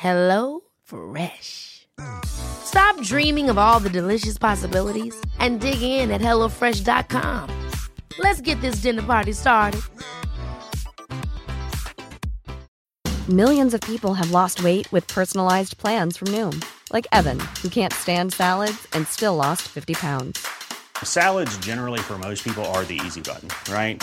Hello Fresh. Stop dreaming of all the delicious possibilities and dig in at HelloFresh.com. Let's get this dinner party started. Millions of people have lost weight with personalized plans from Noom, like Evan, who can't stand salads and still lost 50 pounds. Salads, generally, for most people, are the easy button, right?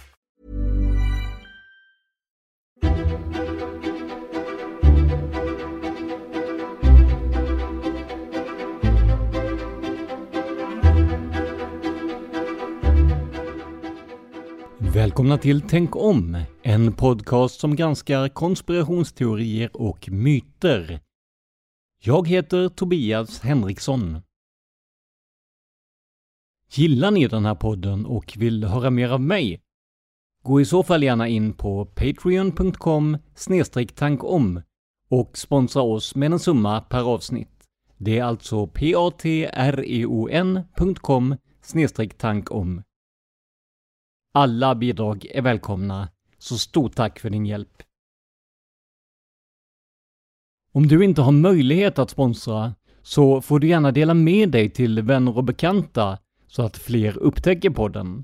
Välkomna till Tänk om, en podcast som granskar konspirationsteorier och myter. Jag heter Tobias Henriksson. Gillar ni den här podden och vill höra mer av mig? Gå i så fall gärna in på patreon.com tankom och sponsra oss med en summa per avsnitt. Det är alltså patreon.com tankom. Alla bidrag är välkomna, så stort tack för din hjälp. Om du inte har möjlighet att sponsra så får du gärna dela med dig till vänner och bekanta så att fler upptäcker podden.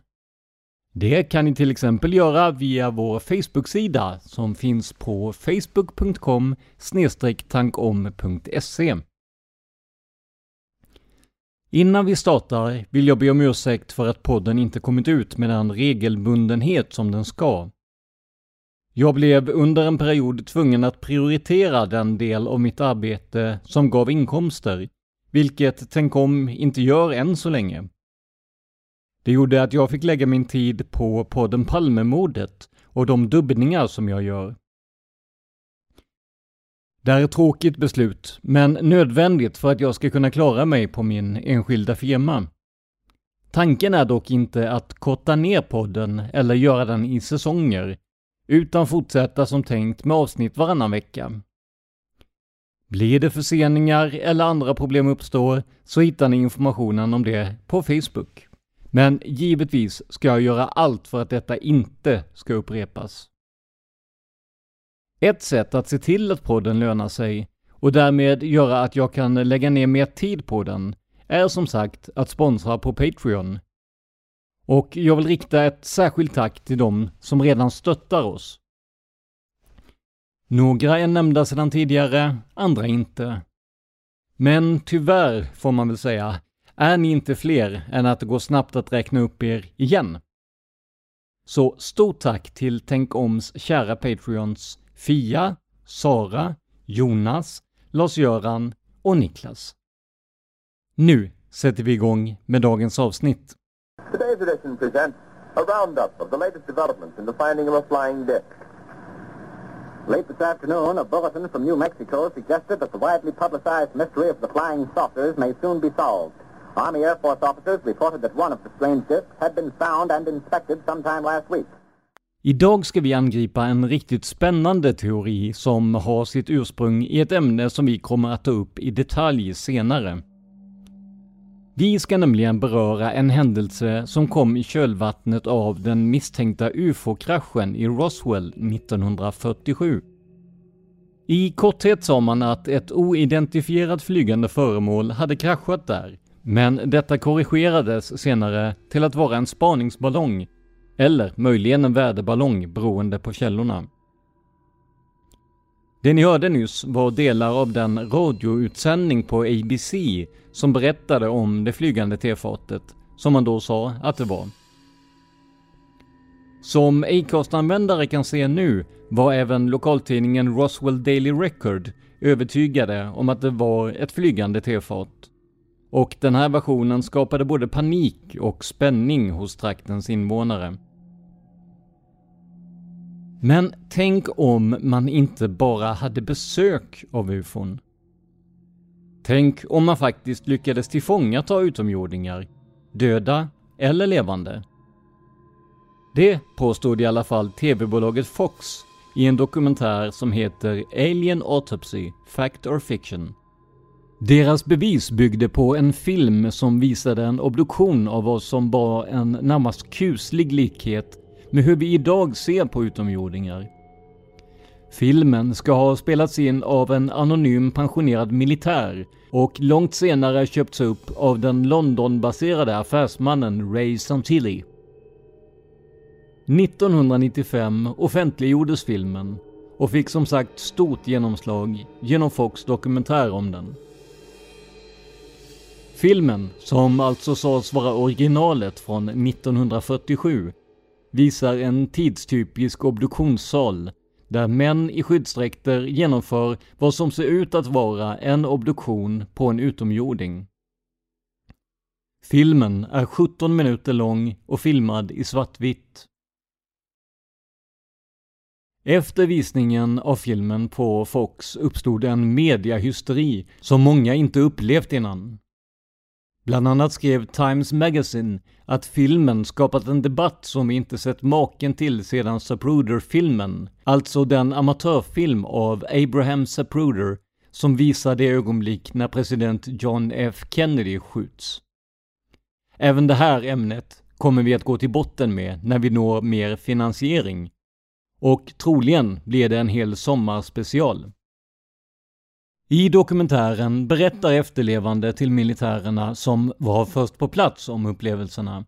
Det kan ni till exempel göra via vår Facebook-sida som finns på facebook.com tankom.se. Innan vi startar vill jag be om ursäkt för att podden inte kommit ut med den regelbundenhet som den ska. Jag blev under en period tvungen att prioritera den del av mitt arbete som gav inkomster, vilket Tänk om inte gör än så länge. Det gjorde att jag fick lägga min tid på podden Palmemordet och de dubbningar som jag gör. Det här är ett tråkigt beslut, men nödvändigt för att jag ska kunna klara mig på min enskilda firma. Tanken är dock inte att korta ner podden eller göra den i säsonger, utan fortsätta som tänkt med avsnitt varannan vecka. Blir det förseningar eller andra problem uppstår så hittar ni informationen om det på Facebook. Men givetvis ska jag göra allt för att detta inte ska upprepas. Ett sätt att se till att podden lönar sig och därmed göra att jag kan lägga ner mer tid på den är som sagt att sponsra på Patreon. Och jag vill rikta ett särskilt tack till dem som redan stöttar oss. Några är nämnda sedan tidigare, andra inte. Men tyvärr, får man väl säga, är ni inte fler än att det går snabbt att räkna upp er igen. Så stort tack till Tänk Oms kära Patreons Fia, Sara, Jonas, Lars-Göran och Niklas. Nu sätter vi igång med dagens avsnitt. Today's edition presents a roundup of the latest developments in the finding of a flying disc. Late this afternoon, a bulletin from New Mexico suggested that the widely publicized mystery of the flying saucers may soon be solved. Army Air Force officers reported that one of the strange discs had been found and inspected sometime last week. Idag ska vi angripa en riktigt spännande teori som har sitt ursprung i ett ämne som vi kommer att ta upp i detalj senare. Vi ska nämligen beröra en händelse som kom i kölvattnet av den misstänkta ufo-kraschen i Roswell 1947. I korthet sa man att ett oidentifierat flygande föremål hade kraschat där, men detta korrigerades senare till att vara en spaningsballong, eller möjligen en väderballong beroende på källorna. Det ni hörde nyss var delar av den radioutsändning på ABC som berättade om det flygande tefatet, som man då sa att det var. Som Acast-användare kan se nu var även lokaltidningen Roswell Daily Record övertygade om att det var ett flygande tefat. Och den här versionen skapade både panik och spänning hos traktens invånare. Men tänk om man inte bara hade besök av ufon. Tänk om man faktiskt lyckades tillfångata utomjordingar, döda eller levande. Det påstod i alla fall tv-bolaget Fox i en dokumentär som heter Alien Autopsy, Fact or Fiction. Deras bevis byggde på en film som visade en obduktion av vad som var en närmast kuslig likhet med hur vi idag ser på utomjordingar. Filmen ska ha spelats in av en anonym pensionerad militär och långt senare köpts upp av den Londonbaserade affärsmannen Ray Santilli. 1995 offentliggjordes filmen och fick som sagt stort genomslag genom Fox dokumentär om den. Filmen, som alltså sades vara originalet från 1947, visar en tidstypisk obduktionssal där män i skyddsdräkter genomför vad som ser ut att vara en obduktion på en utomjording. Filmen är 17 minuter lång och filmad i svartvitt. Efter visningen av filmen på Fox uppstod en mediahysteri som många inte upplevt innan. Bland annat skrev Times Magazine att filmen skapat en debatt som vi inte sett maken till sedan Zapruder-filmen, alltså den amatörfilm av Abraham Zapruder som visar det ögonblick när president John F Kennedy skjuts. Även det här ämnet kommer vi att gå till botten med när vi når mer finansiering. Och troligen blir det en hel sommarspecial. I dokumentären berättar efterlevande till militärerna som var först på plats om upplevelserna.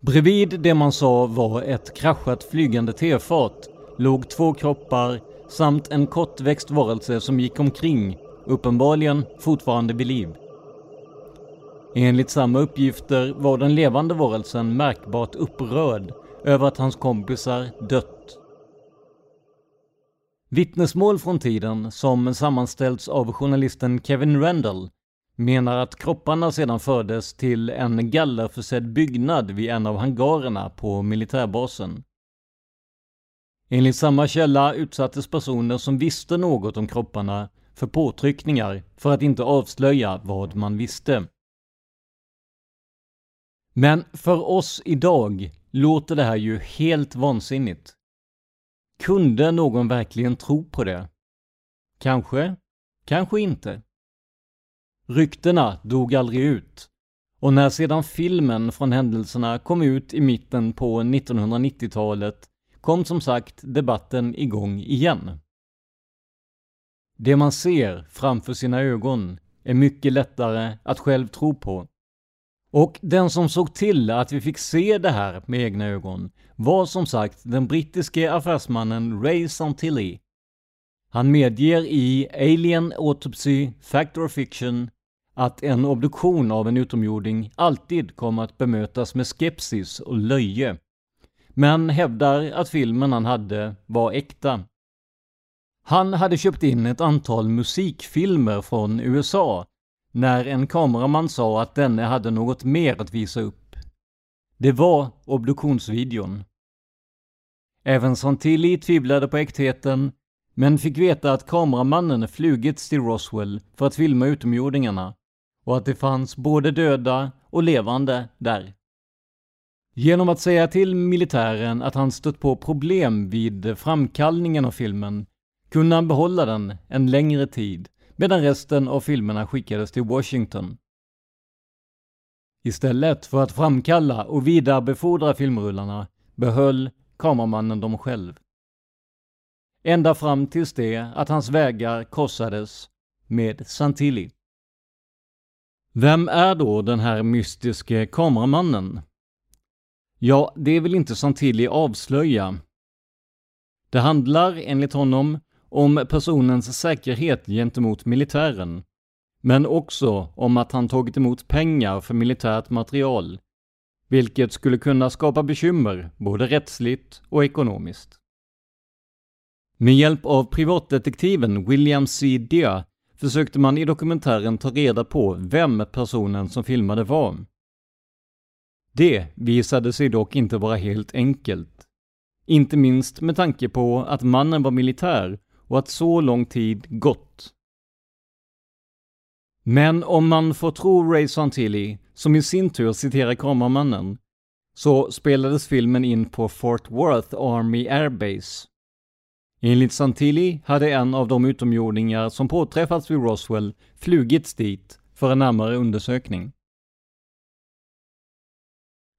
Bredvid det man sa var ett kraschat flygande tefat låg två kroppar samt en kortväxt varelse som gick omkring, uppenbarligen fortfarande vid liv. Enligt samma uppgifter var den levande varelsen märkbart upprörd över att hans kompisar dött Vittnesmål från tiden, som sammanställts av journalisten Kevin Randall, menar att kropparna sedan fördes till en gallerförsedd byggnad vid en av hangarerna på militärbasen. Enligt samma källa utsattes personer som visste något om kropparna för påtryckningar för att inte avslöja vad man visste. Men för oss idag låter det här ju helt vansinnigt. Kunde någon verkligen tro på det? Kanske, kanske inte. Ryktena dog aldrig ut. Och när sedan filmen från händelserna kom ut i mitten på 1990-talet kom som sagt debatten igång igen. Det man ser framför sina ögon är mycket lättare att själv tro på. Och den som såg till att vi fick se det här med egna ögon var som sagt den brittiske affärsmannen Ray Santilli. Han medger i Alien Autopsy, Fact or Fiction att en obduktion av en utomjording alltid kommer att bemötas med skepsis och löje. Men hävdar att filmen han hade var äkta. Han hade köpt in ett antal musikfilmer från USA när en kameraman sa att denne hade något mer att visa upp. Det var obduktionsvideon. Även Santilli tvivlade på äktheten, men fick veta att kameramannen flugits till Roswell för att filma utomjordingarna och att det fanns både döda och levande där. Genom att säga till militären att han stött på problem vid framkallningen av filmen kunde han behålla den en längre tid medan resten av filmerna skickades till Washington. Istället för att framkalla och vidarebefordra filmrullarna behöll kameramannen dem själv. Ända fram tills det att hans vägar korsades med Santilli. Vem är då den här mystiske kameramannen? Ja, det vill inte Santilli avslöja. Det handlar, enligt honom, om personens säkerhet gentemot militären, men också om att han tagit emot pengar för militärt material, vilket skulle kunna skapa bekymmer både rättsligt och ekonomiskt. Med hjälp av privatdetektiven William C. Dia försökte man i dokumentären ta reda på vem personen som filmade var. Det visade sig dock inte vara helt enkelt. Inte minst med tanke på att mannen var militär och att så lång tid gått. Men om man får tro Ray Santilli, som i sin tur citerar kameramannen, så spelades filmen in på Fort Worth Army Air Base. Enligt Santilli hade en av de utomjordingar som påträffats vid Roswell flugits dit för en närmare undersökning.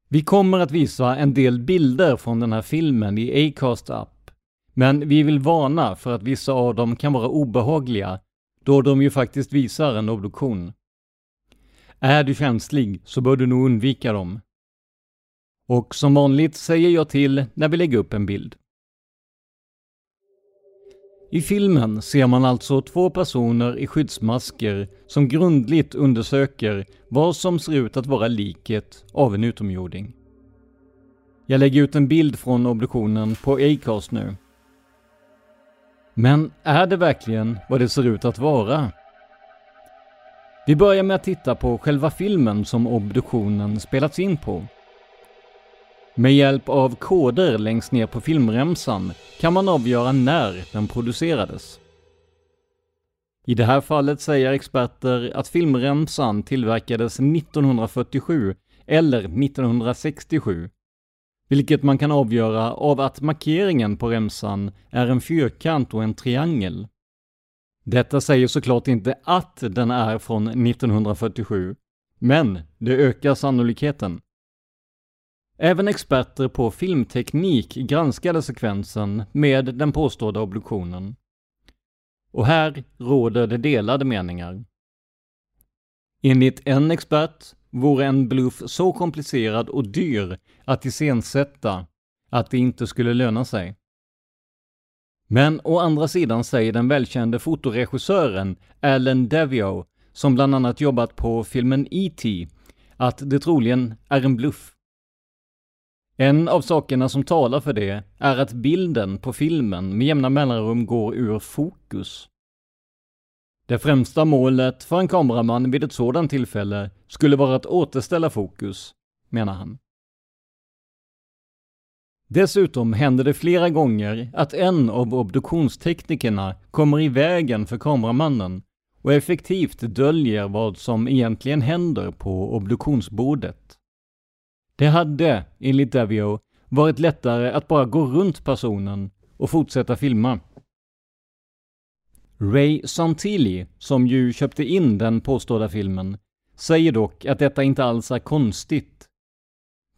Vi kommer att visa en del bilder från den här filmen i Acast app, men vi vill varna för att vissa av dem kan vara obehagliga, då de ju faktiskt visar en obduktion. Är du känslig så bör du nog undvika dem. Och som vanligt säger jag till när vi lägger upp en bild. I filmen ser man alltså två personer i skyddsmasker som grundligt undersöker vad som ser ut att vara liket av en utomjording. Jag lägger ut en bild från obduktionen på Acast nu. Men är det verkligen vad det ser ut att vara? Vi börjar med att titta på själva filmen som obduktionen spelats in på. Med hjälp av koder längst ner på filmremsan kan man avgöra när den producerades. I det här fallet säger experter att filmremsan tillverkades 1947 eller 1967, vilket man kan avgöra av att markeringen på remsan är en fyrkant och en triangel. Detta säger såklart inte att den är från 1947, men det ökar sannolikheten. Även experter på filmteknik granskade sekvensen med den påstådda obduktionen. Och här råder det delade meningar. Enligt en expert vore en bluff så komplicerad och dyr att iscensätta att det inte skulle löna sig. Men å andra sidan säger den välkände fotoregissören Alan Devio, som bland annat jobbat på filmen E.T., att det troligen är en bluff. En av sakerna som talar för det är att bilden på filmen med jämna mellanrum går ur fokus. Det främsta målet för en kameraman vid ett sådant tillfälle skulle vara att återställa fokus, menar han. Dessutom händer det flera gånger att en av obduktionsteknikerna kommer i vägen för kameramannen och effektivt döljer vad som egentligen händer på obduktionsbordet. Det hade, enligt Davio, varit lättare att bara gå runt personen och fortsätta filma. Ray Santilli, som ju köpte in den påstådda filmen, säger dock att detta inte alls är konstigt.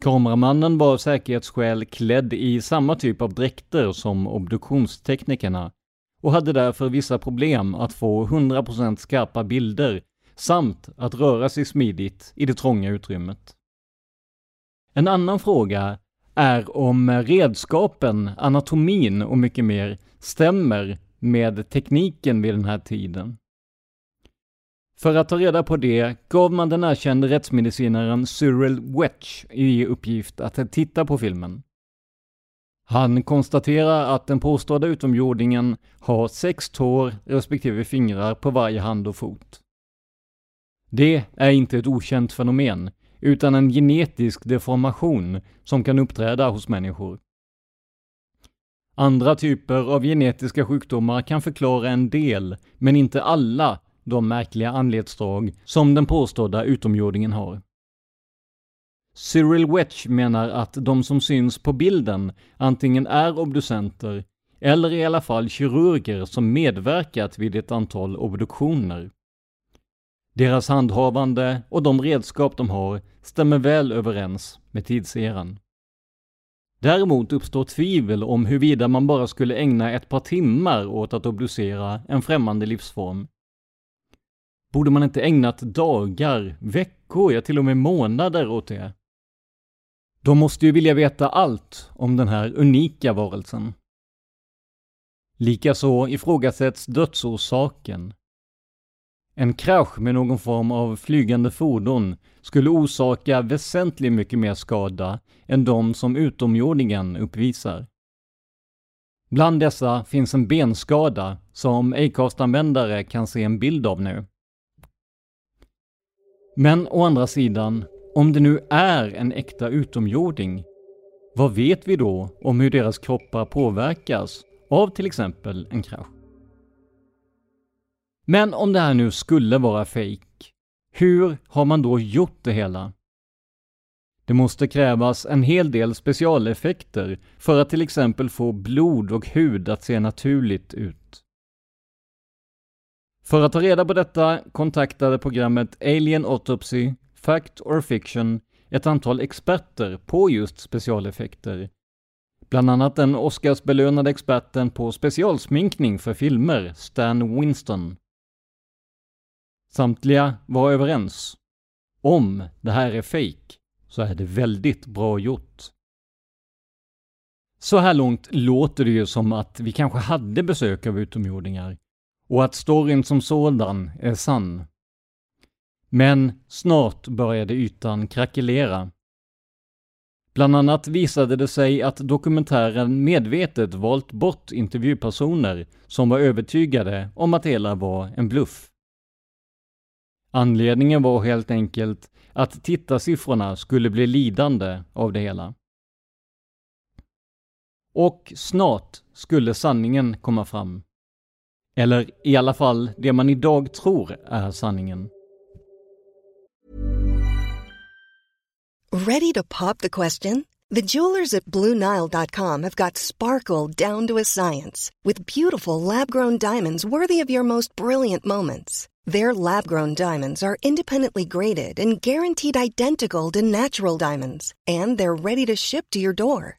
Kameramannen var av säkerhetsskäl klädd i samma typ av dräkter som obduktionsteknikerna och hade därför vissa problem att få 100% skarpa bilder samt att röra sig smidigt i det trånga utrymmet. En annan fråga är om redskapen, anatomin och mycket mer stämmer med tekniken vid den här tiden. För att ta reda på det gav man den erkände rättsmedicinaren Cyril Wetch i uppgift att titta på filmen. Han konstaterar att den påstådda utomjordingen har sex tår respektive fingrar på varje hand och fot. Det är inte ett okänt fenomen, utan en genetisk deformation som kan uppträda hos människor. Andra typer av genetiska sjukdomar kan förklara en del, men inte alla, de märkliga anletsdrag som den påstådda utomjordingen har. Cyril Wetch menar att de som syns på bilden antingen är obducenter eller i alla fall kirurger som medverkat vid ett antal obduktioner. Deras handhavande och de redskap de har stämmer väl överens med tidseran. Däremot uppstår tvivel om huruvida man bara skulle ägna ett par timmar åt att obducera en främmande livsform. Borde man inte ägnat dagar, veckor, ja till och med månader åt det? De måste ju vilja veta allt om den här unika varelsen. Likaså ifrågasätts dödsorsaken. En krasch med någon form av flygande fordon skulle orsaka väsentligt mycket mer skada än de som utomjordingen uppvisar. Bland dessa finns en benskada som Acast-användare kan se en bild av nu. Men å andra sidan, om det nu är en äkta utomjording, vad vet vi då om hur deras kroppar påverkas av till exempel en krasch? Men om det här nu skulle vara fejk, hur har man då gjort det hela? Det måste krävas en hel del specialeffekter för att till exempel få blod och hud att se naturligt ut. För att ta reda på detta kontaktade programmet Alien Autopsy, Fact or Fiction ett antal experter på just specialeffekter. Bland annat den Oscarsbelönade experten på specialsminkning för filmer, Stan Winston. Samtliga var överens. Om det här är fake så är det väldigt bra gjort. Så här långt låter det ju som att vi kanske hade besök av utomjordingar och att storyn som sådan är sann. Men snart började ytan krackelera. Bland annat visade det sig att dokumentären medvetet valt bort intervjupersoner som var övertygade om att det hela var en bluff. Anledningen var helt enkelt att tittarsiffrorna skulle bli lidande av det hela. Och snart skulle sanningen komma fram. Eller i alla fall det man idag tror är sanningen. Ready to pop the question? The jewelers at BlueNile.com have got sparkle down to a science with beautiful lab-grown diamonds worthy of your most brilliant moments. Their lab grown diamonds are independently graded and guaranteed identical to natural diamonds, and they're ready to ship to your door.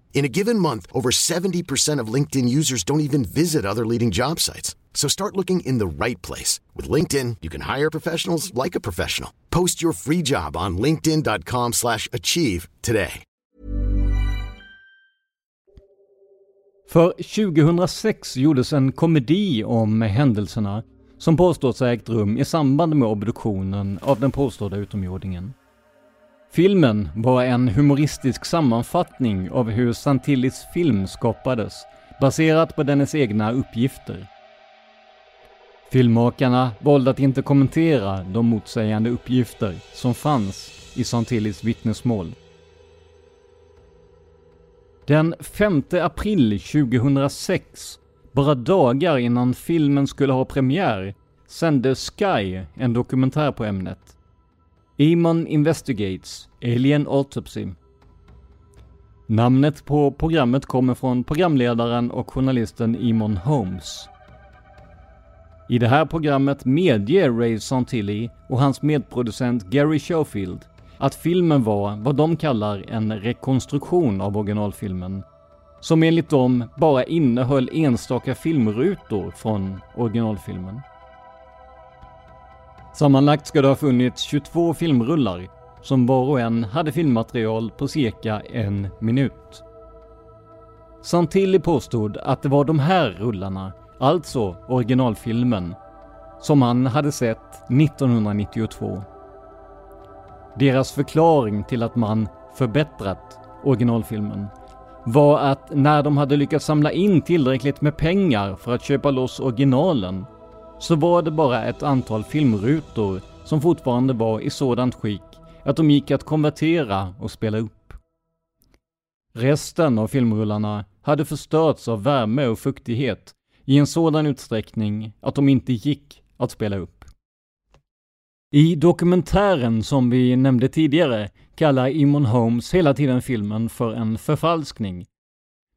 In a given month, over 70% of LinkedIn users don't even visit other leading job sites. So start looking in the right place. With LinkedIn, you can hire professionals like a professional. Post your free job on linkedin.com slash achieve today. För 2006 gjordes en komedi om händelserna som påstås ha ägt rum i samband med obduktionen av den påstådda utomjordingen. Filmen var en humoristisk sammanfattning av hur Santillis film skapades, baserat på dennes egna uppgifter. Filmmakarna valde att inte kommentera de motsägande uppgifter som fanns i Santillis vittnesmål. Den 5 april 2006 bara dagar innan filmen skulle ha premiär sände Sky en dokumentär på ämnet. Eamon Investigates Alien Autopsy. Namnet på programmet kommer från programledaren och journalisten Eamon Holmes. I det här programmet medger Ray Santilli och hans medproducent Gary Schofield att filmen var vad de kallar en rekonstruktion av originalfilmen, som enligt dem bara innehöll enstaka filmrutor från originalfilmen. Sammanlagt ska det ha funnits 22 filmrullar som var och en hade filmmaterial på cirka en minut. Santilli påstod att det var de här rullarna, alltså originalfilmen, som han hade sett 1992. Deras förklaring till att man förbättrat originalfilmen var att när de hade lyckats samla in tillräckligt med pengar för att köpa loss originalen så var det bara ett antal filmrutor som fortfarande var i sådant skick att de gick att konvertera och spela upp. Resten av filmrullarna hade förstörts av värme och fuktighet i en sådan utsträckning att de inte gick att spela upp. I dokumentären som vi nämnde tidigare kallar Imon Holmes hela tiden filmen för en förfalskning,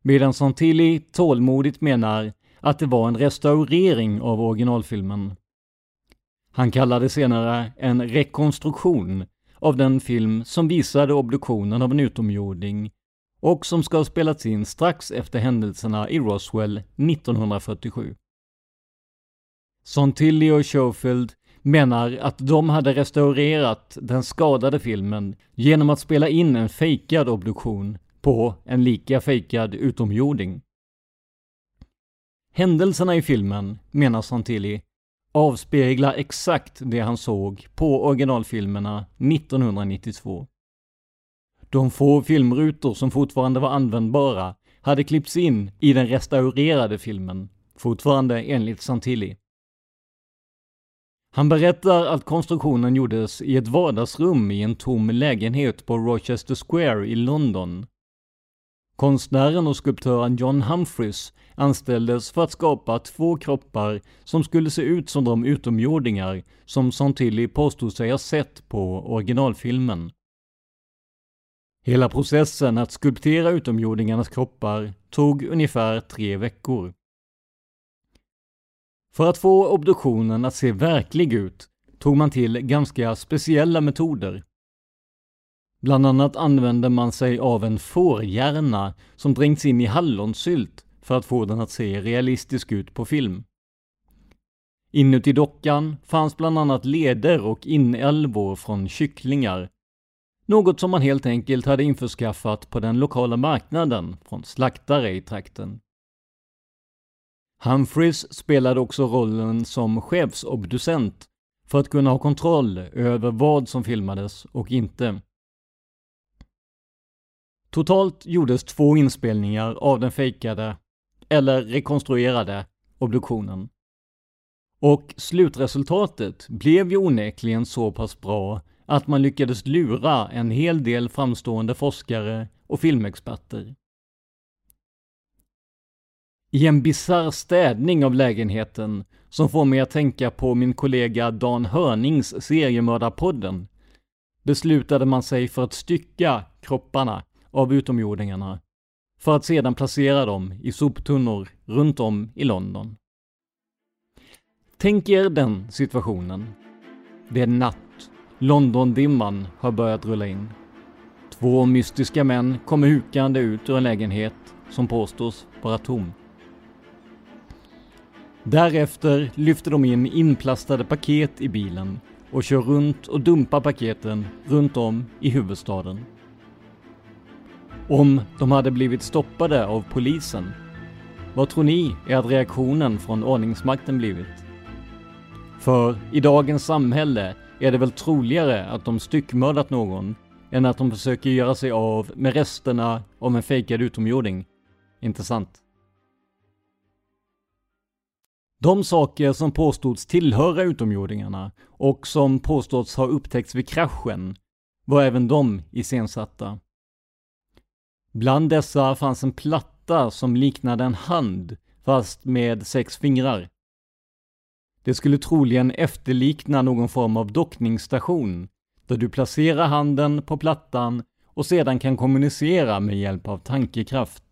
medan Santilli tålmodigt menar att det var en restaurering av originalfilmen. Han kallade senare en rekonstruktion av den film som visade obduktionen av en utomjording och som ska ha spelats in strax efter händelserna i Roswell 1947. Santilli och Schofield menar att de hade restaurerat den skadade filmen genom att spela in en fejkad obduktion på en lika fejkad utomjording. Händelserna i filmen, menar Santilli, avspeglar exakt det han såg på originalfilmerna 1992. De få filmrutor som fortfarande var användbara hade klippts in i den restaurerade filmen, fortfarande enligt Santilli. Han berättar att konstruktionen gjordes i ett vardagsrum i en tom lägenhet på Rochester Square i London. Konstnären och skulptören John Humphreys anställdes för att skapa två kroppar som skulle se ut som de utomjordingar som Santilli påstod sig ha sett på originalfilmen. Hela processen att skulptera utomjordingarnas kroppar tog ungefär tre veckor. För att få obduktionen att se verklig ut tog man till ganska speciella metoder. Bland annat använde man sig av en fårhjärna som dränkts in i hallonsylt för att få den att se realistisk ut på film. Inuti dockan fanns bland annat leder och inälvor från kycklingar. Något som man helt enkelt hade införskaffat på den lokala marknaden från slaktare i trakten. Humphreys spelade också rollen som chefsobducent för att kunna ha kontroll över vad som filmades och inte. Totalt gjordes två inspelningar av den fejkade, eller rekonstruerade, obduktionen. Och slutresultatet blev ju onekligen så pass bra att man lyckades lura en hel del framstående forskare och filmexperter. I en bizarr städning av lägenheten som får mig att tänka på min kollega Dan Hörnings seriemördarpodden beslutade man sig för att stycka kropparna av utomjordingarna för att sedan placera dem i soptunnor runt om i London. Tänk er den situationen. Det är natt. Londondimman har börjat rulla in. Två mystiska män kommer hukande ut ur en lägenhet som påstås vara tom. Därefter lyfter de in inplastade paket i bilen och kör runt och dumpar paketen runt om i huvudstaden. Om de hade blivit stoppade av polisen, vad tror ni är att reaktionen från ordningsmakten blivit? För i dagens samhälle är det väl troligare att de styckmördat någon än att de försöker göra sig av med resterna av en fejkad utomjording. Inte sant? De saker som påstods tillhöra utomjordingarna och som påståtts ha upptäckts vid kraschen var även de iscensatta. Bland dessa fanns en platta som liknade en hand fast med sex fingrar. Det skulle troligen efterlikna någon form av dockningsstation där du placerar handen på plattan och sedan kan kommunicera med hjälp av tankekraft.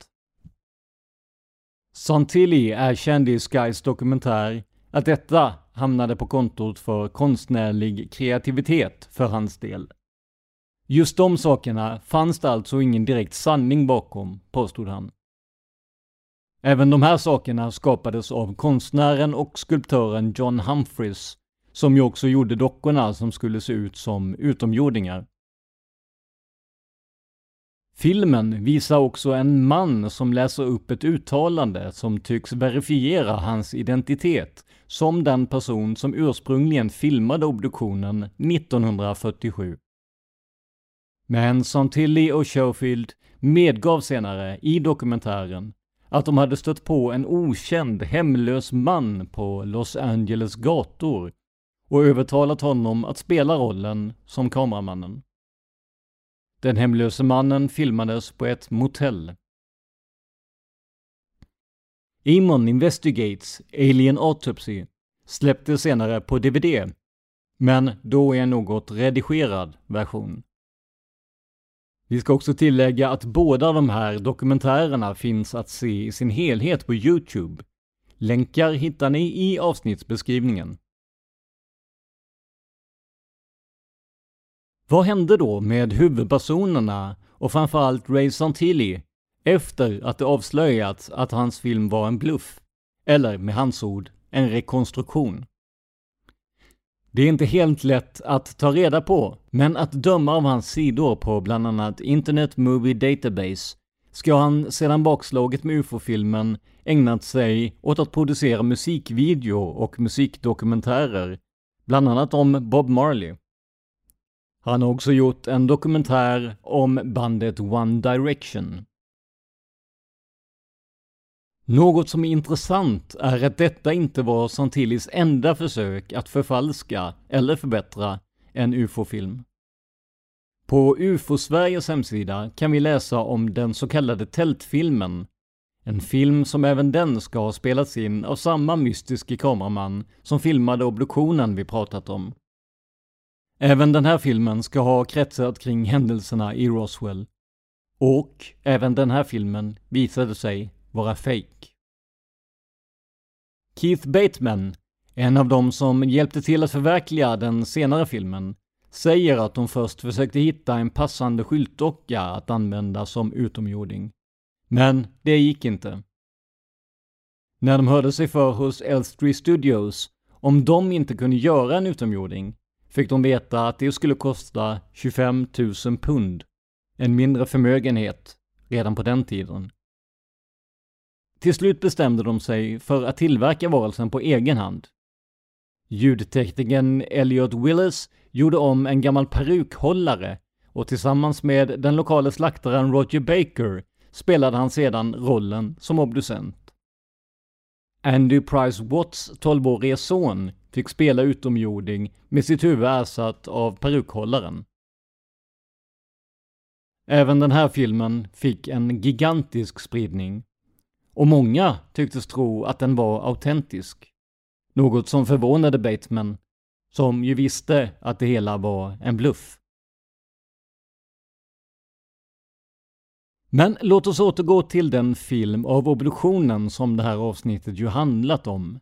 Santilli erkände i Skys dokumentär att detta hamnade på kontot för konstnärlig kreativitet för hans del. Just de sakerna fanns det alltså ingen direkt sanning bakom, påstod han. Även de här sakerna skapades av konstnären och skulptören John Humphreys, som ju också gjorde dockorna som skulle se ut som utomjordingar. Filmen visar också en man som läser upp ett uttalande som tycks verifiera hans identitet som den person som ursprungligen filmade obduktionen 1947. Men som Tilly och Schofield medgav senare i dokumentären att de hade stött på en okänd hemlös man på Los Angeles gator och övertalat honom att spela rollen som kameramannen. Den hemlöse mannen filmades på ett motell. Amon Investigates Alien Autopsy släpptes senare på DVD, men då i en något redigerad version. Vi ska också tillägga att båda de här dokumentärerna finns att se i sin helhet på Youtube. Länkar hittar ni i avsnittsbeskrivningen. Vad hände då med huvudpersonerna och framförallt Ray Santilli efter att det avslöjats att hans film var en bluff? Eller med hans ord, en rekonstruktion. Det är inte helt lätt att ta reda på, men att döma av hans sidor på bland annat Internet Movie Database ska han sedan bakslaget med UFO-filmen ägnat sig åt att producera musikvideo och musikdokumentärer, bland annat om Bob Marley. Han har också gjort en dokumentär om bandet One Direction. Något som är intressant är att detta inte var Santillis enda försök att förfalska eller förbättra en UFO-film. På UFO-Sveriges hemsida kan vi läsa om den så kallade tältfilmen, en film som även den ska ha spelats in av samma mystiske kameraman som filmade obduktionen vi pratat om. Även den här filmen ska ha kretsat kring händelserna i Roswell. Och även den här filmen visade sig vara fake. Keith Bateman, en av dem som hjälpte till att förverkliga den senare filmen, säger att de först försökte hitta en passande skyltdocka att använda som utomjording. Men det gick inte. När de hörde sig för hos Elstree Studios om de inte kunde göra en utomjording fick de veta att det skulle kosta 25 000 pund. En mindre förmögenhet redan på den tiden. Till slut bestämde de sig för att tillverka varelsen på egen hand. Ljudteknikern Elliot Willis gjorde om en gammal perukhållare och tillsammans med den lokala slaktaren Roger Baker spelade han sedan rollen som obducent. Andy Price Watts 12-årige son fick spela utomjording med sitt huvud ersatt av perukhållaren. Även den här filmen fick en gigantisk spridning och många tycktes tro att den var autentisk. Något som förvånade Bateman, som ju visste att det hela var en bluff. Men låt oss återgå till den film av obduktionen som det här avsnittet ju handlat om.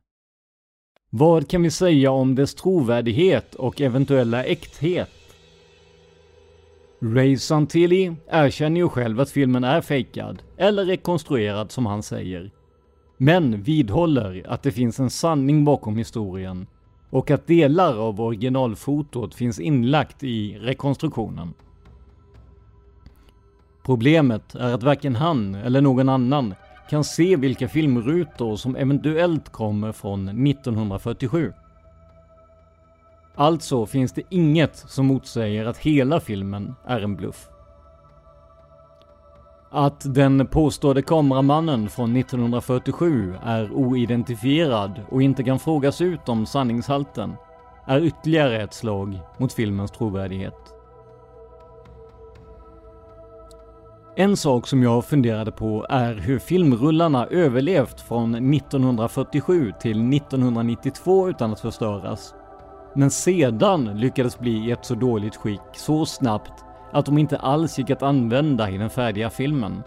Vad kan vi säga om dess trovärdighet och eventuella äkthet? Ray Santilli erkänner ju själv att filmen är fejkad, eller rekonstruerad som han säger. Men vidhåller att det finns en sanning bakom historien och att delar av originalfotot finns inlagt i rekonstruktionen. Problemet är att varken han eller någon annan kan se vilka filmrutor som eventuellt kommer från 1947. Alltså finns det inget som motsäger att hela filmen är en bluff. Att den påstådde kameramannen från 1947 är oidentifierad och inte kan frågas ut om sanningshalten är ytterligare ett slag mot filmens trovärdighet. En sak som jag funderade på är hur filmrullarna överlevt från 1947 till 1992 utan att förstöras. Men sedan lyckades bli i ett så dåligt skick så snabbt att de inte alls gick att använda i den färdiga filmen.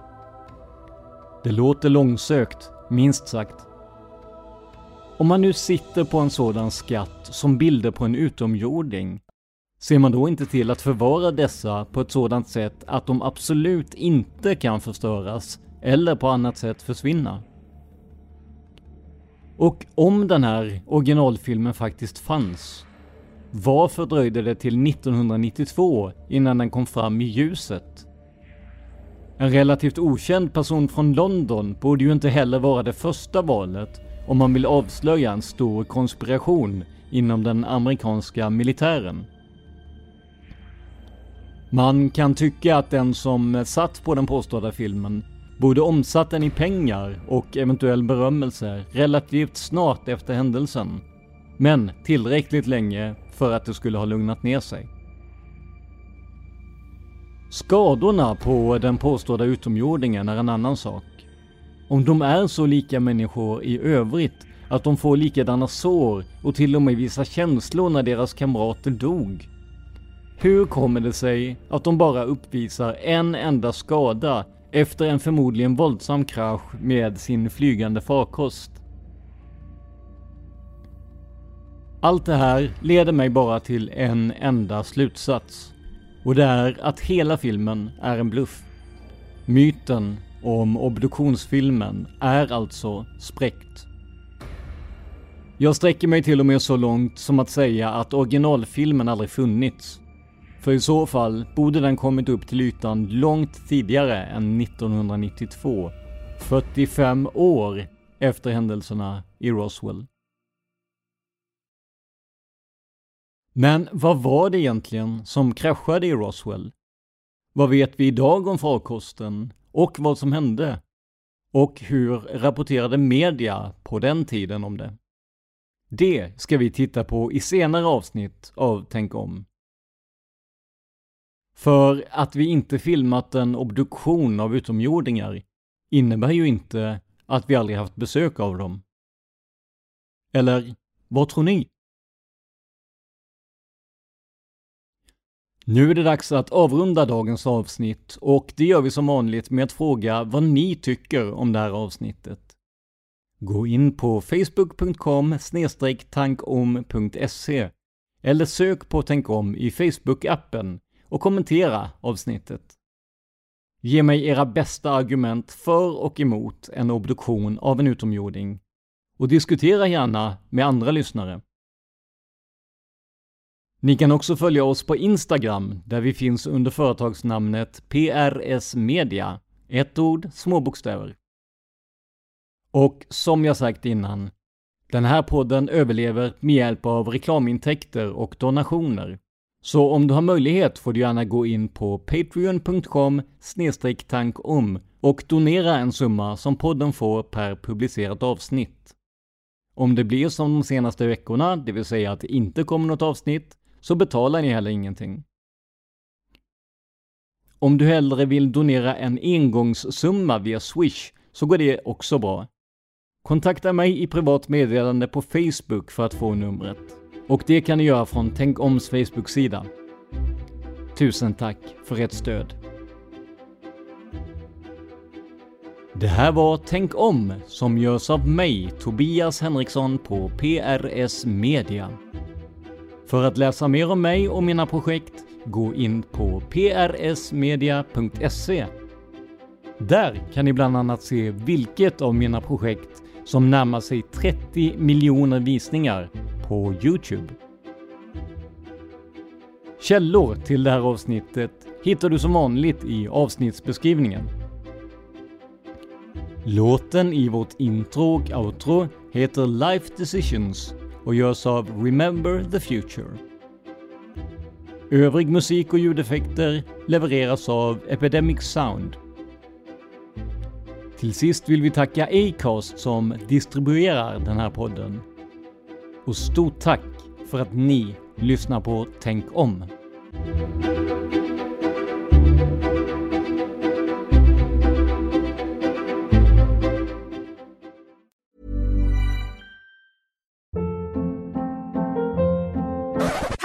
Det låter långsökt, minst sagt. Om man nu sitter på en sådan skatt som bilder på en utomjording, ser man då inte till att förvara dessa på ett sådant sätt att de absolut inte kan förstöras eller på annat sätt försvinna? Och om den här originalfilmen faktiskt fanns, varför dröjde det till 1992 innan den kom fram i ljuset? En relativt okänd person från London borde ju inte heller vara det första valet om man vill avslöja en stor konspiration inom den amerikanska militären. Man kan tycka att den som satt på den påstådda filmen borde omsatt den i pengar och eventuell berömmelse relativt snart efter händelsen. Men tillräckligt länge för att det skulle ha lugnat ner sig. Skadorna på den påstådda utomjordingen är en annan sak. Om de är så lika människor i övrigt att de får likadana sår och till och med visar känslor när deras kamrater dog. Hur kommer det sig att de bara uppvisar en enda skada efter en förmodligen våldsam krasch med sin flygande farkost? Allt det här leder mig bara till en enda slutsats. Och det är att hela filmen är en bluff. Myten om obduktionsfilmen är alltså spräckt. Jag sträcker mig till och med så långt som att säga att originalfilmen aldrig funnits. För i så fall borde den kommit upp till ytan långt tidigare än 1992. 45 år efter händelserna i Roswell. Men vad var det egentligen som kraschade i Roswell? Vad vet vi idag om farkosten och vad som hände? Och hur rapporterade media på den tiden om det? Det ska vi titta på i senare avsnitt av Tänk om. För att vi inte filmat en obduktion av utomjordingar innebär ju inte att vi aldrig haft besök av dem. Eller vad tror ni? Nu är det dags att avrunda dagens avsnitt och det gör vi som vanligt med att fråga vad ni tycker om det här avsnittet. Gå in på facebook.com tankom.se eller sök på Tänk om i Facebook-appen och kommentera avsnittet. Ge mig era bästa argument för och emot en obduktion av en utomjording och diskutera gärna med andra lyssnare. Ni kan också följa oss på Instagram där vi finns under företagsnamnet PRS Media. Ett ord, små bokstäver. Och som jag sagt innan, den här podden överlever med hjälp av reklamintäkter och donationer. Så om du har möjlighet får du gärna gå in på patreon.com tankom och donera en summa som podden får per publicerat avsnitt. Om det blir som de senaste veckorna, det vill säga att det inte kommer något avsnitt, så betalar ni heller ingenting. Om du hellre vill donera en engångssumma via Swish så går det också bra. Kontakta mig i privat meddelande på Facebook för att få numret. Och det kan ni göra från Tänk Oms Facebook-sida. Tusen tack för ert stöd. Det här var Tänk om som görs av mig, Tobias Henriksson på PRS Media. För att läsa mer om mig och mina projekt, gå in på prsmedia.se. Där kan ni bland annat se vilket av mina projekt som närmar sig 30 miljoner visningar på Youtube. Källor till det här avsnittet hittar du som vanligt i avsnittsbeskrivningen. Låten i vårt intro och outro heter Life Decisions och görs av Remember the Future. Övrig musik och ljudeffekter levereras av Epidemic Sound. Till sist vill vi tacka Acast som distribuerar den här podden. Och stort tack för att ni lyssnar på Tänk om.